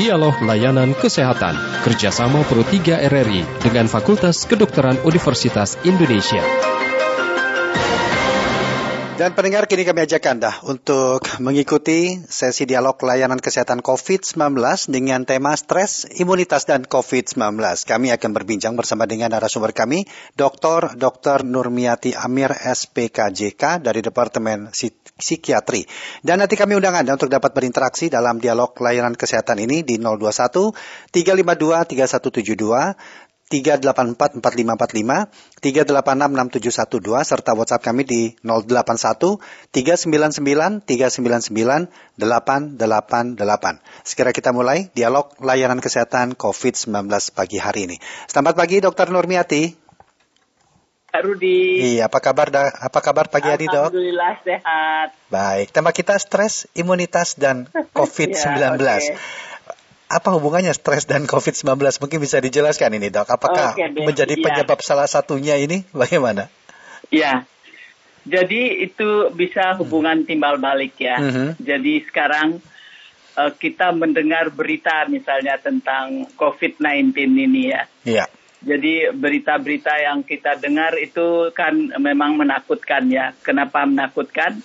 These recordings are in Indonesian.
Dialog Layanan Kesehatan kerjasama Pro 3 RRI dengan Fakultas Kedokteran Universitas Indonesia. Dan pendengar kini kami ajak Anda untuk mengikuti sesi dialog layanan kesehatan COVID-19 dengan tema stres, imunitas, dan COVID-19. Kami akan berbincang bersama dengan narasumber kami, Dr. Dr. Nurmiati Amir SPKJK dari Departemen Psikiatri. Dan nanti kami undang Anda untuk dapat berinteraksi dalam dialog layanan kesehatan ini di 021 352 3172 3844545, 3866712, serta WhatsApp kami di 081 399 399 888. Segera kita mulai dialog layanan kesehatan COVID-19 pagi hari ini. Selamat pagi Dr. Nurmiati. Pak Rudi. Iya, apa kabar apa kabar pagi hari, Dok? Alhamdulillah sehat. Baik, tema kita stres, imunitas dan COVID-19. ya, okay apa hubungannya stres dan COVID-19? Mungkin bisa dijelaskan ini dok. Apakah okay, menjadi ya. penyebab salah satunya ini? Bagaimana? Ya, jadi itu bisa hubungan timbal balik ya. Mm -hmm. Jadi sekarang uh, kita mendengar berita misalnya tentang COVID-19 ini ya. Iya. Jadi berita-berita yang kita dengar itu kan memang menakutkan ya. Kenapa menakutkan?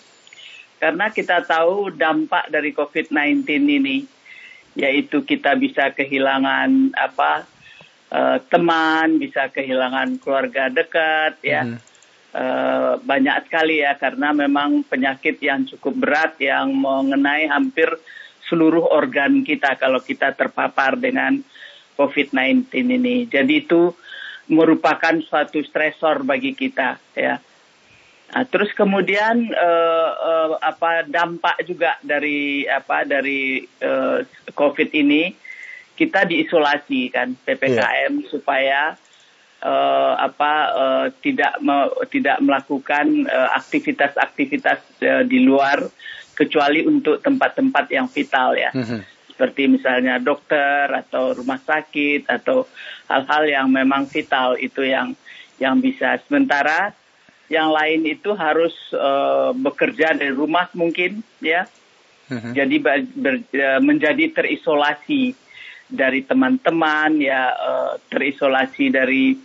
Karena kita tahu dampak dari COVID-19 ini yaitu kita bisa kehilangan apa uh, teman, bisa kehilangan keluarga dekat, ya mm. uh, banyak sekali ya karena memang penyakit yang cukup berat yang mengenai hampir seluruh organ kita kalau kita terpapar dengan COVID-19 ini. Jadi itu merupakan suatu stresor bagi kita, ya. Nah, terus kemudian uh, uh, apa dampak juga dari apa dari uh, COVID ini kita diisolasi kan ppkm yeah. supaya uh, apa uh, tidak me, tidak melakukan aktivitas-aktivitas uh, di luar kecuali untuk tempat-tempat yang vital ya. Mm -hmm. Seperti misalnya dokter atau rumah sakit atau hal-hal yang memang vital itu yang yang bisa sementara yang lain itu harus uh, bekerja dari rumah mungkin ya uh-huh. jadi ber, ber, uh, menjadi terisolasi dari teman-teman ya uh, terisolasi dari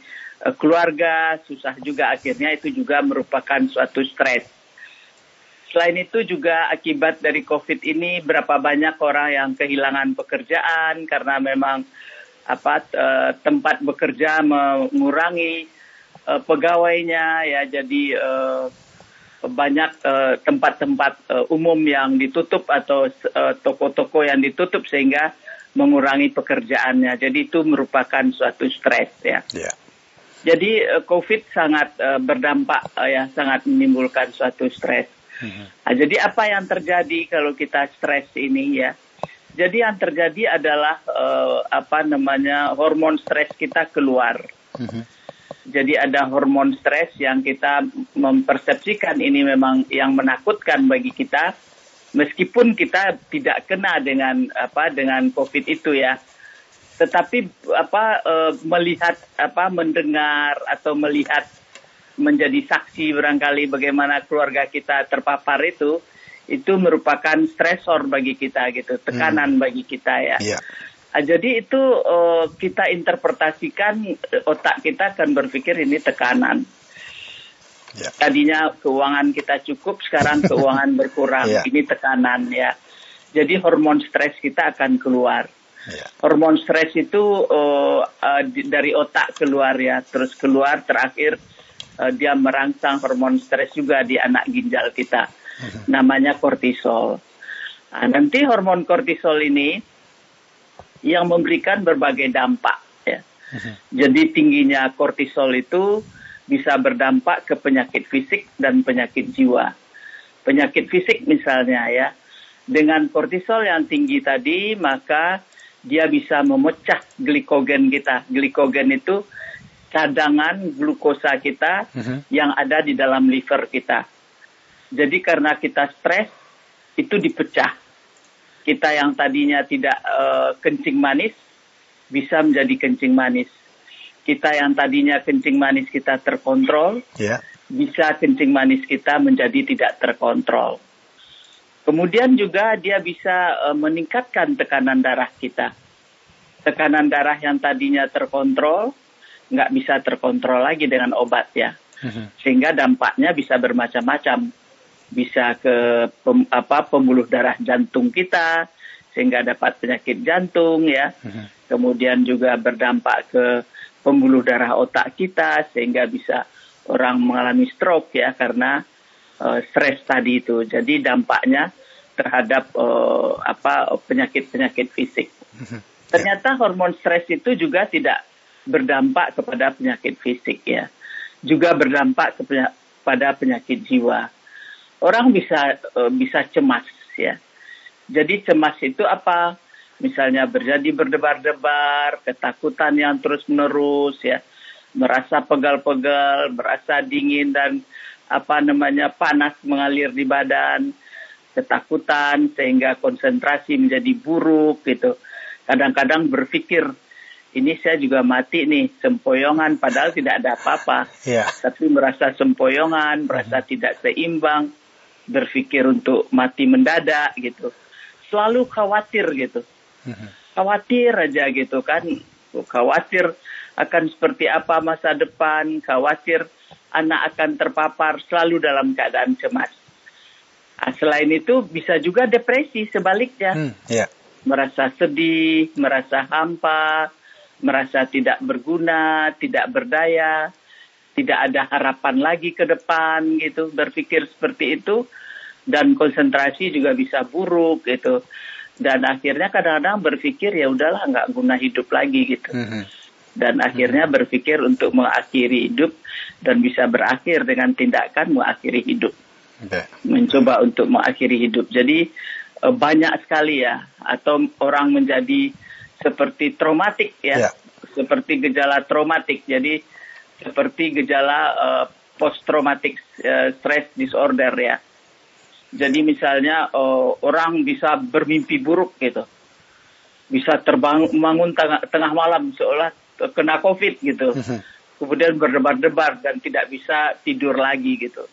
uh, keluarga susah juga akhirnya itu juga merupakan suatu stres selain itu juga akibat dari covid ini berapa banyak orang yang kehilangan pekerjaan karena memang apa uh, tempat bekerja mengurangi pegawainya ya jadi banyak eh, tempat-tempat uh, uh, umum yang ditutup atau toko-toko uh, yang ditutup sehingga mengurangi pekerjaannya. Jadi itu merupakan suatu stres ya. Yeah. Jadi uh, COVID sangat uh, berdampak uh, ya sangat menimbulkan suatu stres. Mm-hmm. Nah, jadi apa yang terjadi kalau kita stres ini ya? Jadi yang terjadi adalah uh, apa namanya hormon stres kita keluar. Mm-hmm jadi ada hormon stres yang kita mempersepsikan ini memang yang menakutkan bagi kita meskipun kita tidak kena dengan apa dengan covid itu ya tetapi apa e, melihat apa mendengar atau melihat menjadi saksi barangkali bagaimana keluarga kita terpapar itu itu merupakan stresor bagi kita gitu tekanan hmm. bagi kita ya yeah. Ah, jadi itu uh, kita interpretasikan uh, otak kita akan berpikir ini tekanan. Yeah. Tadinya keuangan kita cukup, sekarang keuangan berkurang. Yeah. Ini tekanan ya. Jadi hormon stres kita akan keluar. Yeah. Hormon stres itu uh, uh, di, dari otak keluar ya, terus keluar terakhir uh, dia merangsang hormon stres juga di anak ginjal kita. Mm-hmm. Namanya kortisol. Nah, nanti hormon kortisol ini yang memberikan berbagai dampak. Ya. Uh-huh. Jadi tingginya kortisol itu bisa berdampak ke penyakit fisik dan penyakit jiwa. Penyakit fisik misalnya ya, dengan kortisol yang tinggi tadi maka dia bisa memecah glikogen kita. Glikogen itu cadangan glukosa kita uh-huh. yang ada di dalam liver kita. Jadi karena kita stres itu dipecah kita yang tadinya tidak uh, kencing manis bisa menjadi kencing manis. Kita yang tadinya kencing manis kita terkontrol, yeah. bisa kencing manis kita menjadi tidak terkontrol. Kemudian juga dia bisa uh, meningkatkan tekanan darah kita. Tekanan darah yang tadinya terkontrol, nggak bisa terkontrol lagi dengan obat ya. Mhm. Sehingga dampaknya bisa bermacam-macam. Bisa ke pem, apa pembuluh darah jantung kita, sehingga dapat penyakit jantung ya. Mhm. Kemudian juga berdampak ke pembuluh darah otak kita, sehingga bisa orang mengalami stroke ya karena uh, stres tadi itu. Jadi dampaknya terhadap uh, apa penyakit-penyakit fisik. Ternyata hormon stres itu juga tidak berdampak kepada penyakit fisik ya. Juga berdampak kepada penyakit jiwa. Orang bisa uh, bisa cemas ya. Jadi cemas itu apa? Misalnya berjadi berdebar-debar, ketakutan yang terus-menerus ya, merasa pegal-pegal, merasa dingin dan apa namanya panas mengalir di badan, ketakutan sehingga konsentrasi menjadi buruk gitu. Kadang-kadang berpikir ini saya juga mati nih sempoyongan padahal tidak ada apa-apa. Yeah. Tapi merasa sempoyongan, merasa uh-huh. tidak seimbang, berpikir untuk mati mendadak gitu. Selalu khawatir gitu. Uh-huh. Khawatir aja gitu kan. Khawatir akan seperti apa masa depan, khawatir anak akan terpapar selalu dalam keadaan cemas. Nah, selain itu bisa juga depresi sebaliknya. Hmm, yeah. Merasa sedih, merasa hampa, merasa tidak berguna, tidak berdaya, tidak ada harapan lagi ke depan gitu, berpikir seperti itu dan konsentrasi juga bisa buruk gitu. Dan akhirnya kadang-kadang berpikir ya udahlah nggak guna hidup lagi gitu. Mm -hmm dan akhirnya hmm. berpikir untuk mengakhiri hidup dan bisa berakhir dengan tindakan mengakhiri hidup. Mencoba untuk mengakhiri hidup. Jadi eh, banyak sekali ya atau orang menjadi seperti traumatik ya. Yeah. Seperti gejala traumatik. Jadi seperti gejala uh, eh, post traumatic uh, stress disorder ya. Jadi misalnya uh, orang bisa bermimpi buruk gitu. Bisa terbangun tengah, tengah malam seolah kena COVID gitu. Mhm. Kemudian berdebar-debar dan tidak bisa tidur lagi gitu.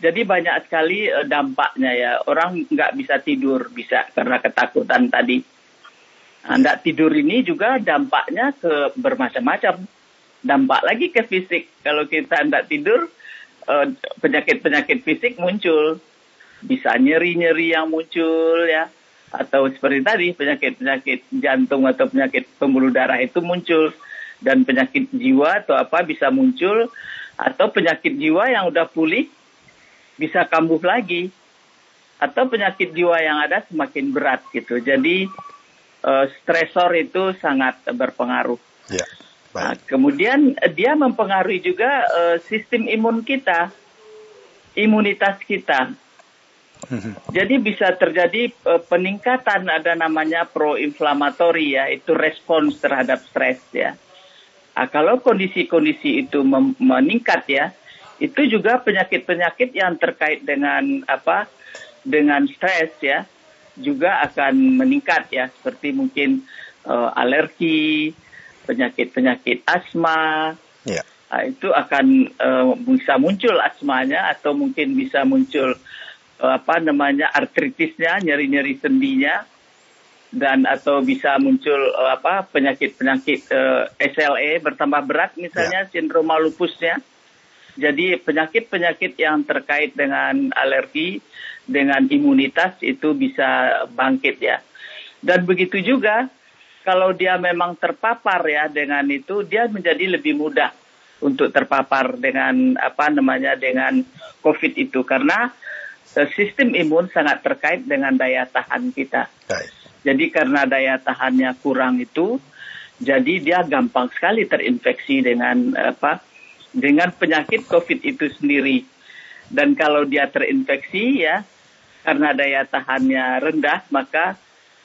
Jadi banyak sekali uh, dampaknya ya. Orang nggak bisa tidur bisa karena ketakutan tadi. Nah, tidur ini juga dampaknya ke bermacam-macam. Dampak lagi ke fisik. Kalau kita tidak tidur, eh, penyakit-penyakit fisik muncul. Bisa nyeri-nyeri yang muncul ya. Atau seperti tadi penyakit-penyakit jantung atau penyakit pembuluh darah itu muncul dan penyakit jiwa atau apa bisa muncul atau penyakit jiwa yang udah pulih bisa kambuh lagi atau penyakit jiwa yang ada semakin berat gitu. Jadi uh, stresor itu sangat berpengaruh. Ya, Nah, kemudian dia mempengaruhi juga uh, sistem imun kita, imunitas kita. Jadi bisa terjadi uh, peningkatan ada namanya proinflamatori ya, itu respons terhadap stres ya. Nah, kalau kondisi-kondisi itu meningkat ya, itu juga penyakit-penyakit yang terkait dengan apa? Dengan stres ya, juga akan meningkat ya, seperti mungkin uh, alergi, penyakit-penyakit asma. Yeah. Nah, itu akan uh, bisa muncul asmanya atau mungkin bisa muncul uh, apa namanya artritisnya, nyeri-nyeri sendinya dan atau bisa muncul uh, apa penyakit-penyakit uh, SLE bertambah berat misalnya yeah. sindroma lupusnya. Jadi penyakit-penyakit yang terkait dengan alergi dengan imunitas itu bisa bangkit ya. Dan begitu juga kalau dia memang terpapar ya dengan itu dia menjadi lebih mudah untuk terpapar dengan apa namanya dengan COVID itu karena uh, sistem imun sangat terkait dengan daya tahan kita. Jadi karena daya tahannya kurang itu, jadi dia gampang sekali terinfeksi dengan apa? Dengan penyakit COVID itu sendiri. Dan kalau dia terinfeksi ya, karena daya tahannya rendah, maka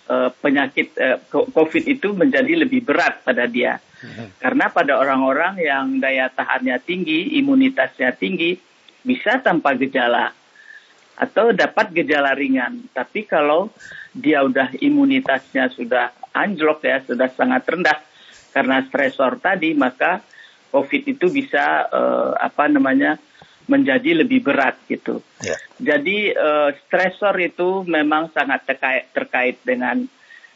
uh, penyakit uh, COVID itu menjadi lebih berat pada dia. Hmm. Karena pada orang-orang yang daya tahannya tinggi, imunitasnya tinggi, bisa tanpa gejala atau dapat gejala ringan. Tapi kalau dia udah imunitasnya sudah anjlok ya, sudah sangat rendah karena stresor tadi, maka COVID itu bisa uh, apa namanya menjadi lebih berat gitu. Yeah. Jadi uh, stresor itu memang sangat terkait terkait dengan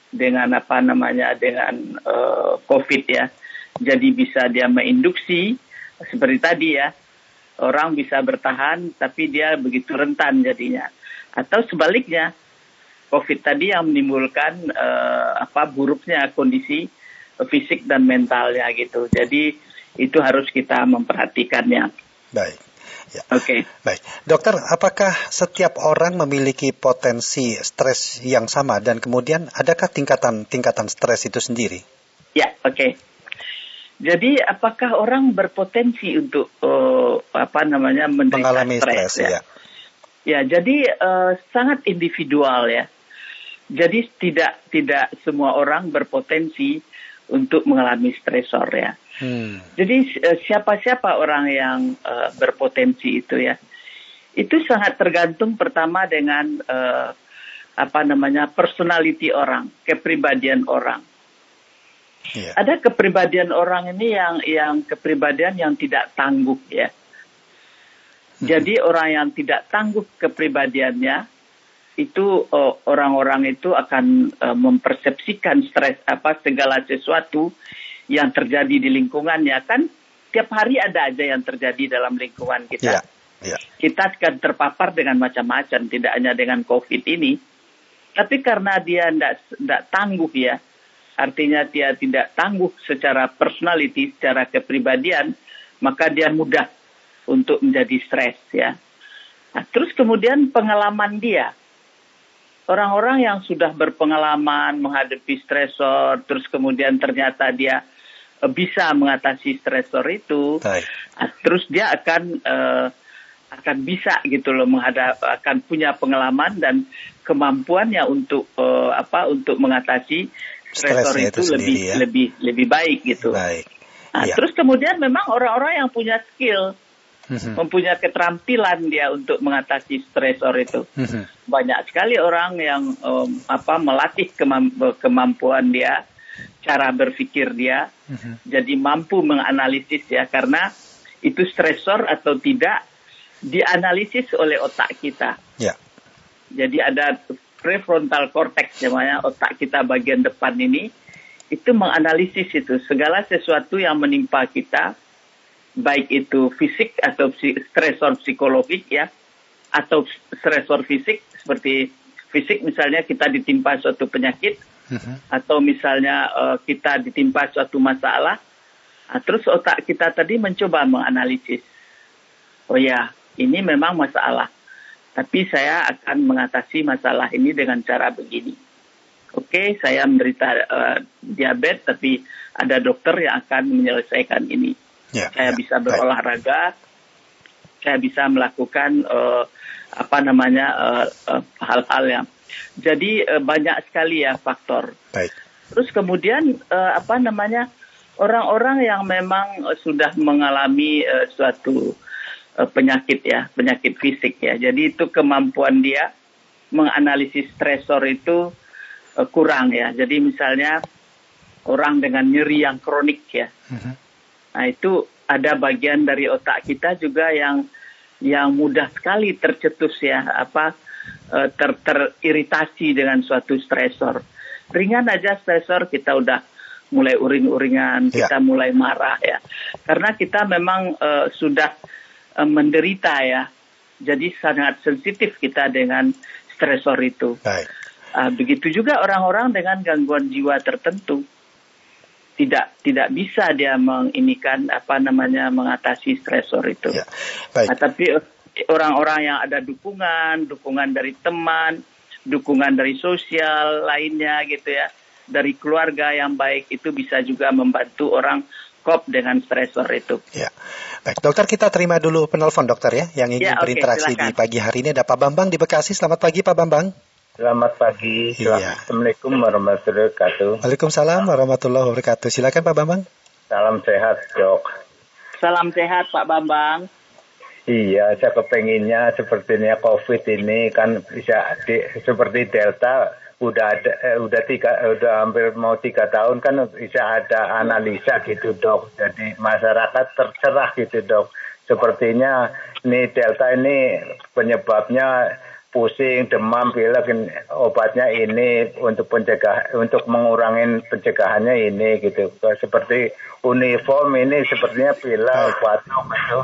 dengan apa namanya dengan uh, COVID ya. Jadi bisa dia menginduksi seperti tadi ya orang bisa bertahan tapi dia begitu rentan jadinya. Atau sebaliknya COVID tadi yang menimbulkan uh, apa buruknya kondisi fisik dan mentalnya gitu. Jadi itu harus kita memperhatikannya. Baik. Ya. Oke. Okay. Baik, dokter, apakah setiap orang memiliki potensi stres yang sama dan kemudian adakah tingkatan tingkatan stres itu sendiri? Ya, oke. Okay. Jadi apakah orang berpotensi untuk uh, apa namanya mengalami stres? Ya? ya. Ya, jadi uh, sangat individual ya. Jadi tidak tidak semua orang berpotensi untuk mengalami stresor ya. Hmm. Jadi eh, siapa-siapa orang yang uh, berpotensi itu ya, itu sangat tergantung pertama dengan uh, apa namanya personality orang, kepribadian orang. Yeah. Ada kepribadian orang ini yang yang kepribadian yang tidak tangguh ya. Hmm. Jadi orang yang tidak tangguh kepribadiannya itu orang-orang uh, itu akan uh, mempersepsikan stres apa segala sesuatu yang terjadi di lingkungannya kan tiap hari ada aja yang terjadi dalam lingkungan kita. Yeah, yeah. Kita akan terpapar dengan macam-macam, tidak hanya dengan COVID ini. Tapi karena dia tidak tangguh ya, artinya dia tidak tangguh secara personality, secara kepribadian, maka dia mudah untuk menjadi stres ya. Nah, terus kemudian pengalaman dia, orang-orang yang sudah berpengalaman menghadapi stresor, terus kemudian ternyata dia bisa mengatasi stresor itu, Baik. Ah, terus dia akan uh, akan bisa gitu loh menghadap akan punya pengalaman dan kemampuannya untuk uh, apa untuk mengatasi stresor itu, itu lebih ya? lebih lebih baik gitu. Baik. Nah, ya. terus kemudian memang orang-orang yang punya skill mm-hmm. mempunyai keterampilan dia untuk mengatasi stresor itu. Mm-hmm. Banyak sekali orang yang um, apa melatih kemamp- kemampuan dia cara berpikir dia uh-huh. jadi mampu menganalisis ya karena itu stresor atau tidak dianalisis oleh otak kita. Yeah. Jadi ada prefrontal cortex namanya otak kita bagian depan ini itu menganalisis itu segala sesuatu yang menimpa kita baik itu fisik atau stresor psikologik ya atau stresor fisik seperti fisik misalnya kita ditimpa suatu penyakit. Atau misalnya uh, kita ditimpa suatu masalah, uh, terus otak kita tadi mencoba menganalisis, oh ya ini memang masalah, tapi saya akan mengatasi masalah ini dengan cara begini. Oke, okay, saya menderita uh, diabetes, tapi ada dokter yang akan menyelesaikan ini. Yeah, saya yeah, bisa berolahraga, saya bisa melakukan uh, apa namanya hal-hal uh, uh, yang jadi uh, banyak sekali ya faktor. Baik. Terus kemudian uh, apa namanya orang-orang yang memang uh, sudah mengalami uh, suatu uh, penyakit ya, penyakit fisik ya. Jadi itu kemampuan dia menganalisis stresor itu uh, kurang ya. Jadi misalnya orang dengan nyeri yang kronik ya. Uh-huh. Nah itu ada bagian dari otak kita juga yang yang mudah sekali tercetus ya apa ter teriritasi dengan suatu stresor. Ringan aja stresor kita udah mulai uring-uringan, ya. kita mulai marah ya. Karena kita memang uh, sudah uh, menderita ya. Jadi sangat sensitif kita dengan stresor itu. Baik. Uh, begitu juga orang-orang dengan gangguan jiwa tertentu tidak tidak bisa dia menginikan apa namanya mengatasi stresor itu. Ya. Baik. Nah, tapi orang-orang yang ada dukungan, dukungan dari teman, dukungan dari sosial lainnya gitu ya, dari keluarga yang baik itu bisa juga membantu orang kop dengan stresor itu. Ya. Baik, dokter kita terima dulu penelpon dokter ya yang ingin ya, berinteraksi okay, di pagi hari ini ada Pak Bambang di Bekasi. Selamat pagi Pak Bambang. Selamat pagi. Iya. Assalamualaikum warahmatullahi wabarakatuh. Waalaikumsalam warahmatullahi wabarakatuh. Silakan Pak Bambang. Salam sehat, Dok. Salam sehat Pak Bambang. Iya, saya kepenginnya sepertinya COVID ini kan bisa di, seperti Delta udah ada eh, udah tiga udah hampir mau tiga tahun kan bisa ada analisa gitu dok. Jadi masyarakat tercerah gitu dok. sepertinya ini delta ini penyebabnya pusing, demam, pilek, obatnya ini untuk pencegah untuk mengurangi pencegahannya ini gitu. Seperti uniform ini sepertinya pilek, batuk gitu.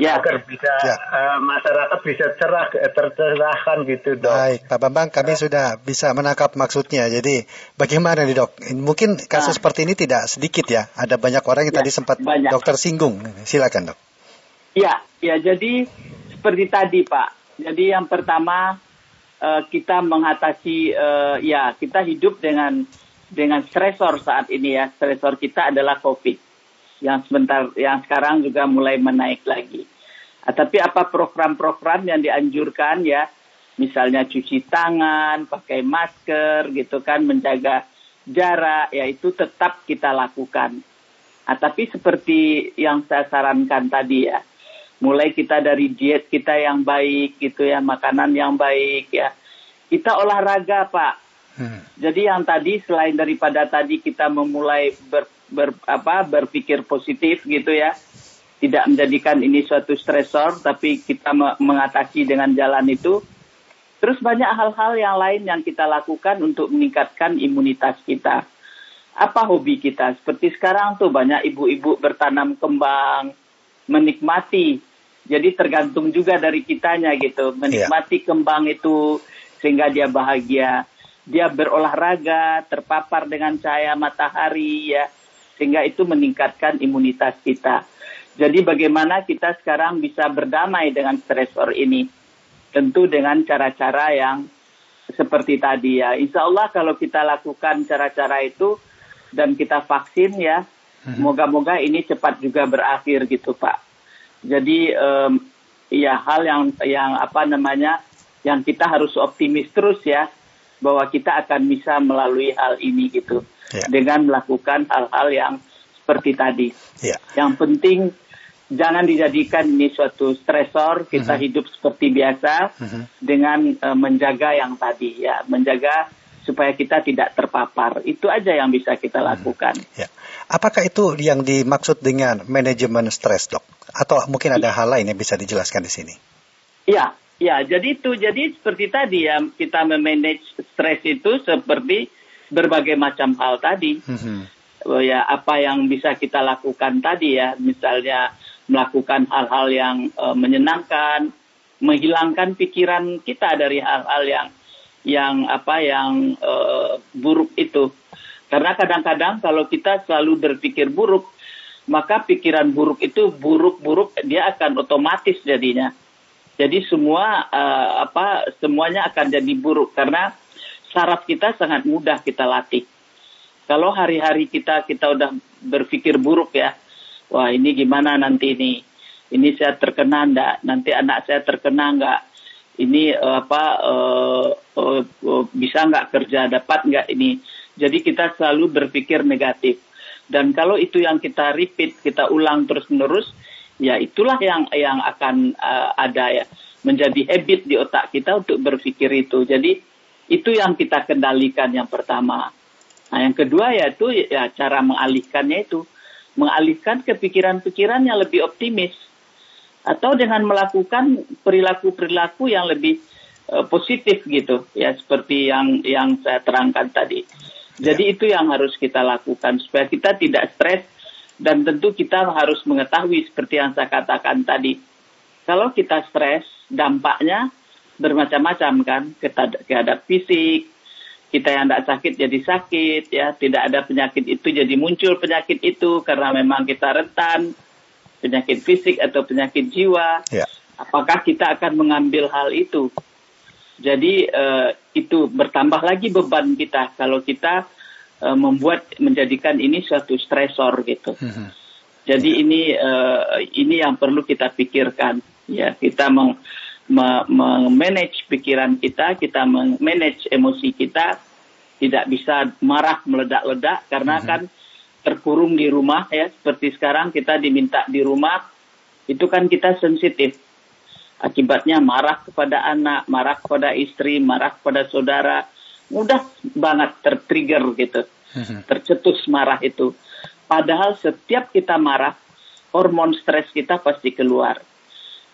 Ya. agar bisa ya. uh, masyarakat bisa cerah tercerahkan gitu dok. Baik Pak Bambang kami ya. sudah bisa menangkap maksudnya. Jadi bagaimana nih dok? Mungkin kasus nah. seperti ini tidak sedikit ya. Ada banyak orang yang ya, tadi sempat banyak. dokter singgung. Silakan dok. Ya, ya jadi seperti tadi Pak jadi yang pertama uh, kita mengatasi uh, ya kita hidup dengan dengan stresor saat ini ya. Stresor kita adalah COVID yang sebentar yang sekarang juga mulai menaik lagi. Uh, tapi apa program-program yang dianjurkan ya? Misalnya cuci tangan, pakai masker gitu kan, menjaga jarak ya itu tetap kita lakukan. Nah, tapi seperti yang saya sarankan tadi ya, mulai kita dari diet kita yang baik gitu ya makanan yang baik ya kita olahraga pak hmm. jadi yang tadi selain daripada tadi kita memulai ber, ber apa berpikir positif gitu ya. Tidak menjadikan ini suatu stresor tapi kita mengatasi dengan jalan itu. Terus banyak hal-hal yang lain yang kita lakukan untuk meningkatkan imunitas kita. Apa hobi kita? Seperti sekarang tuh banyak ibu-ibu bertanam kembang menikmati. Jadi tergantung juga dari kitanya gitu, menikmati yeah. kembang itu sehingga dia bahagia. Dia berolahraga, terpapar dengan cahaya matahari ya, sehingga itu meningkatkan imunitas kita. Jadi bagaimana kita sekarang bisa berdamai dengan stresor ini? Tentu dengan cara-cara yang seperti tadi ya. Insya Allah kalau kita lakukan cara-cara itu dan kita vaksin ya, mhm. moga-moga ini cepat juga berakhir gitu Pak. Jadi um, ya hal yang yang apa namanya yang kita harus optimis terus ya bahwa kita akan bisa melalui hal ini gitu ya. dengan melakukan hal-hal yang seperti tadi. Ya. Yang penting jangan dijadikan ini suatu stresor kita uh -huh. hidup seperti biasa uh -huh. dengan uh, menjaga yang tadi ya menjaga supaya kita tidak terpapar itu aja yang bisa kita lakukan. Uh -huh. ya. Apakah itu yang dimaksud dengan manajemen stres, dok? Atau mungkin ada hal lain yang bisa dijelaskan di sini? Ya, ya. Jadi itu, jadi seperti tadi ya, kita memanage stres itu seperti berbagai macam hal tadi. Mm-hmm. Ya, apa yang bisa kita lakukan tadi ya, misalnya melakukan hal-hal yang uh, menyenangkan, menghilangkan pikiran kita dari hal-hal yang yang apa yang uh, buruk itu karena kadang-kadang kalau kita selalu berpikir buruk, maka pikiran buruk itu buruk-buruk dia akan otomatis jadinya. Jadi semua uh, apa semuanya akan jadi buruk karena saraf kita sangat mudah kita latih. Kalau hari-hari kita kita udah berpikir buruk ya, wah ini gimana nanti ini, ini saya terkena enggak, nanti anak saya terkena enggak, ini uh, apa uh, uh, uh, bisa nggak kerja, dapat nggak ini jadi kita selalu berpikir negatif. Dan kalau itu yang kita repeat, kita ulang terus-menerus, ya itulah yang yang akan uh, ada ya menjadi habit di otak kita untuk berpikir itu. Jadi itu yang kita kendalikan yang pertama. Nah, yang kedua yaitu ya cara mengalihkannya itu mengalihkan ke pikiran-pikiran yang lebih optimis atau dengan melakukan perilaku-perilaku yang lebih uh, positif gitu ya seperti yang yang saya terangkan tadi. Jadi ya. itu yang harus kita lakukan supaya kita tidak stres dan tentu kita harus mengetahui seperti yang saya katakan tadi. Kalau kita stres, dampaknya bermacam-macam kan, kita terhadap fisik, kita yang tidak sakit jadi sakit, ya tidak ada penyakit itu jadi muncul penyakit itu karena memang kita rentan penyakit fisik atau penyakit jiwa. Ya. Apakah kita akan mengambil hal itu? Jadi uh, itu bertambah lagi beban kita kalau kita uh, membuat menjadikan ini suatu stresor gitu. Hmm. Jadi ini uh, ini yang perlu kita pikirkan ya kita meng, manage pikiran kita, kita manage emosi kita, tidak bisa marah meledak-ledak karena hmm. kan terkurung di rumah ya seperti sekarang kita diminta di rumah itu kan kita sensitif Akibatnya marah kepada anak, marah kepada istri, marah kepada saudara. Mudah banget tertrigger gitu. Mhm. Tercetus marah itu. Padahal setiap kita marah, hormon stres kita pasti keluar.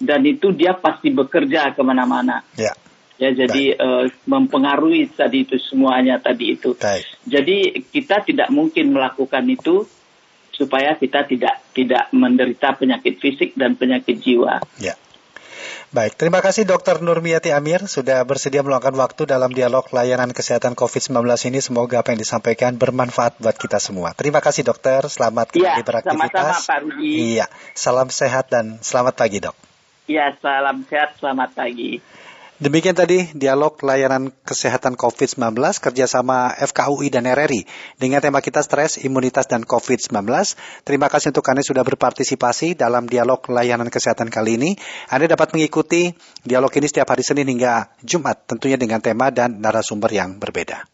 Dan itu dia pasti bekerja ke mana-mana. Ya. Ya, jadi uh, mempengaruhi tadi itu semuanya tadi itu. Baik. Jadi kita tidak mungkin melakukan itu supaya kita tidak tidak menderita penyakit fisik dan penyakit jiwa. Ya. Baik, terima kasih Dr. Nurmiati Amir sudah bersedia meluangkan waktu dalam dialog layanan kesehatan COVID-19 ini. Semoga apa yang disampaikan bermanfaat buat kita semua. Terima kasih dokter, selamat kembali ya, beraktivitas. Sama-sama Pak Rudi. Iya, salam sehat dan selamat pagi dok. Iya, salam sehat, selamat pagi. Demikian tadi dialog layanan kesehatan COVID-19 kerjasama FKUI dan RRI dengan tema kita stres, imunitas, dan COVID-19. Terima kasih untuk Anda sudah berpartisipasi dalam dialog layanan kesehatan kali ini. Anda dapat mengikuti dialog ini setiap hari Senin hingga Jumat tentunya dengan tema dan narasumber yang berbeda.